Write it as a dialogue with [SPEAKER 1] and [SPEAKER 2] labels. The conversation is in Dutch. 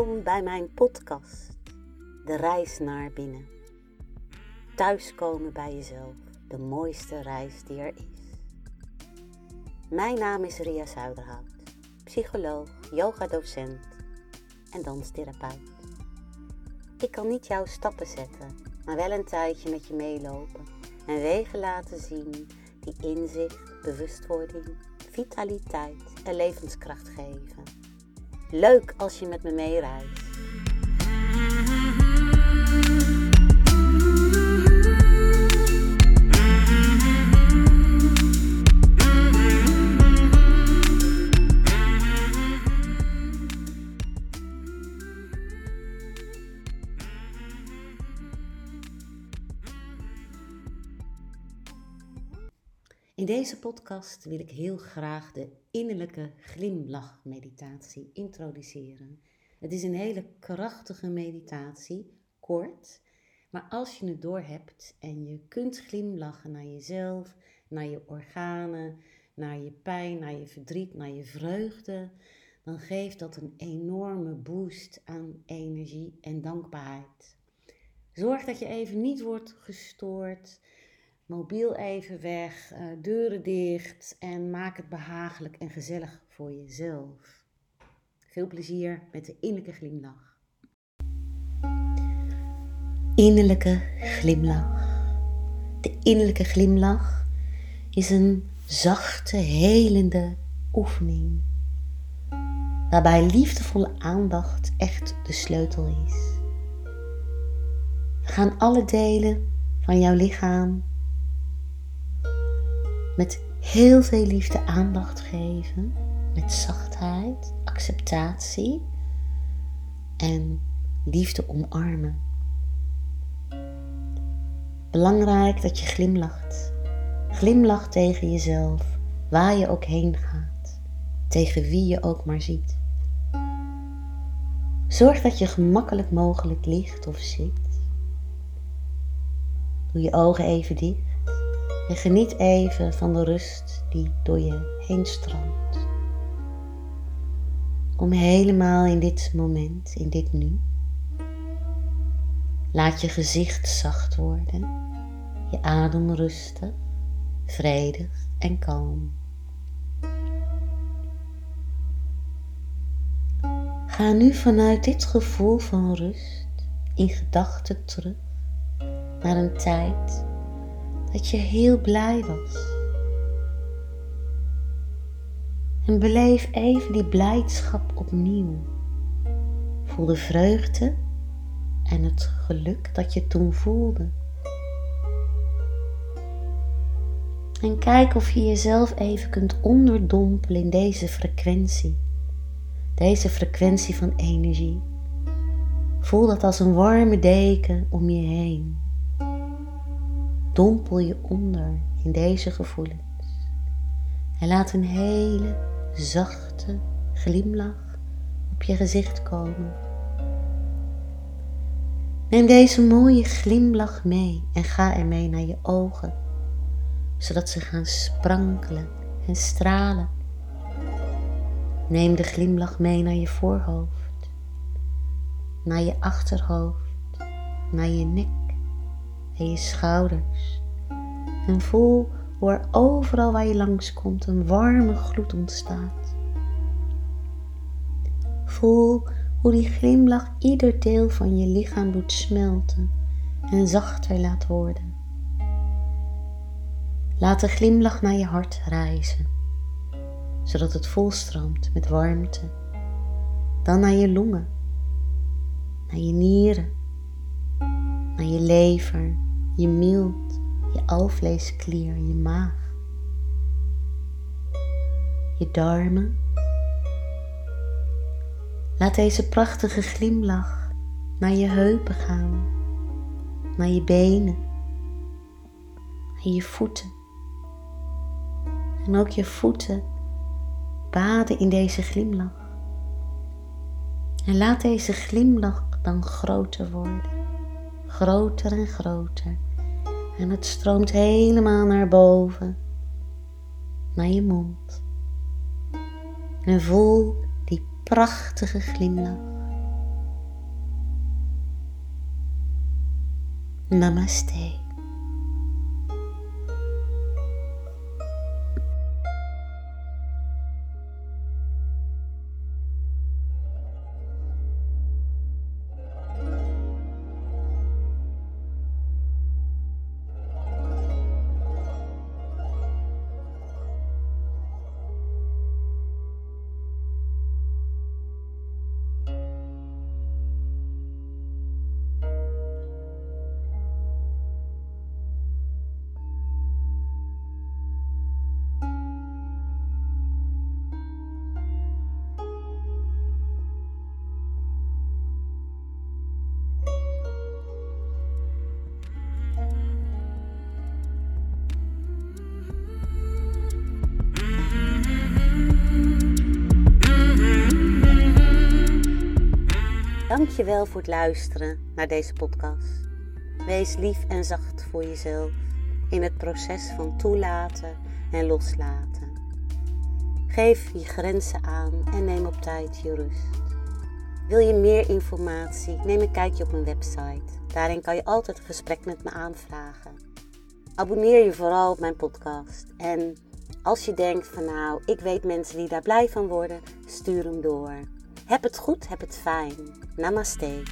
[SPEAKER 1] bij mijn podcast De Reis naar Binnen. Thuiskomen bij jezelf, de mooiste reis die er is. Mijn naam is Ria Zuiderhout, psycholoog, yogadocent en danstherapeut. Ik kan niet jouw stappen zetten, maar wel een tijdje met je meelopen en wegen laten zien die inzicht, bewustwording, vitaliteit en levenskracht geven. Leuk als je met me meereist. In deze podcast wil ik heel graag de innerlijke glimlachmeditatie introduceren. Het is een hele krachtige meditatie, kort, maar als je het doorhebt en je kunt glimlachen naar jezelf, naar je organen, naar je pijn, naar je verdriet, naar je vreugde, dan geeft dat een enorme boost aan energie en dankbaarheid. Zorg dat je even niet wordt gestoord mobiel even weg, uh, deuren dicht en maak het behagelijk en gezellig voor jezelf. Veel plezier met de innerlijke glimlach. Innerlijke glimlach. De innerlijke glimlach is een zachte, helende oefening. Waarbij liefdevolle aandacht echt de sleutel is. We gaan alle delen van jouw lichaam met heel veel liefde aandacht geven, met zachtheid, acceptatie en liefde omarmen. Belangrijk dat je glimlacht. Glimlach tegen jezelf, waar je ook heen gaat, tegen wie je ook maar ziet. Zorg dat je gemakkelijk mogelijk ligt of zit. Doe je ogen even dicht. En geniet even van de rust die door je heen stroomt. Kom helemaal in dit moment, in dit nu. Laat je gezicht zacht worden, je adem rustig, vredig en kalm. Ga nu vanuit dit gevoel van rust in gedachten terug naar een tijd dat je heel blij was. En beleef even die blijdschap opnieuw. Voel de vreugde en het geluk dat je toen voelde. En kijk of je jezelf even kunt onderdompelen in deze frequentie. Deze frequentie van energie. Voel dat als een warme deken om je heen dompel je onder in deze gevoelens en laat een hele zachte glimlach op je gezicht komen. Neem deze mooie glimlach mee en ga ermee naar je ogen, zodat ze gaan sprankelen en stralen. Neem de glimlach mee naar je voorhoofd, naar je achterhoofd, naar je nek je schouders. En voel hoe er overal waar je langskomt een warme gloed ontstaat. Voel hoe die glimlach ieder deel van je lichaam doet smelten en zachter laat worden. Laat de glimlach naar je hart reizen, zodat het volstroomt met warmte. Dan naar je longen, naar je nieren, naar je lever, je mild, je alvleesklier, je maag, je darmen. Laat deze prachtige glimlach naar je heupen gaan, naar je benen, naar je voeten. En ook je voeten baden in deze glimlach. En laat deze glimlach dan groter worden, groter en groter en het stroomt helemaal naar boven, naar je mond. En voel die prachtige glimlach. Namaste. Dankjewel voor het luisteren naar deze podcast. Wees lief en zacht voor jezelf in het proces van toelaten en loslaten. Geef je grenzen aan en neem op tijd je rust. Wil je meer informatie? Neem een kijkje op mijn website. Daarin kan je altijd een gesprek met me aanvragen. Abonneer je vooral op mijn podcast. En als je denkt van nou, ik weet mensen die daar blij van worden, stuur hem door. Heb het goed, heb het fijn. Namaste.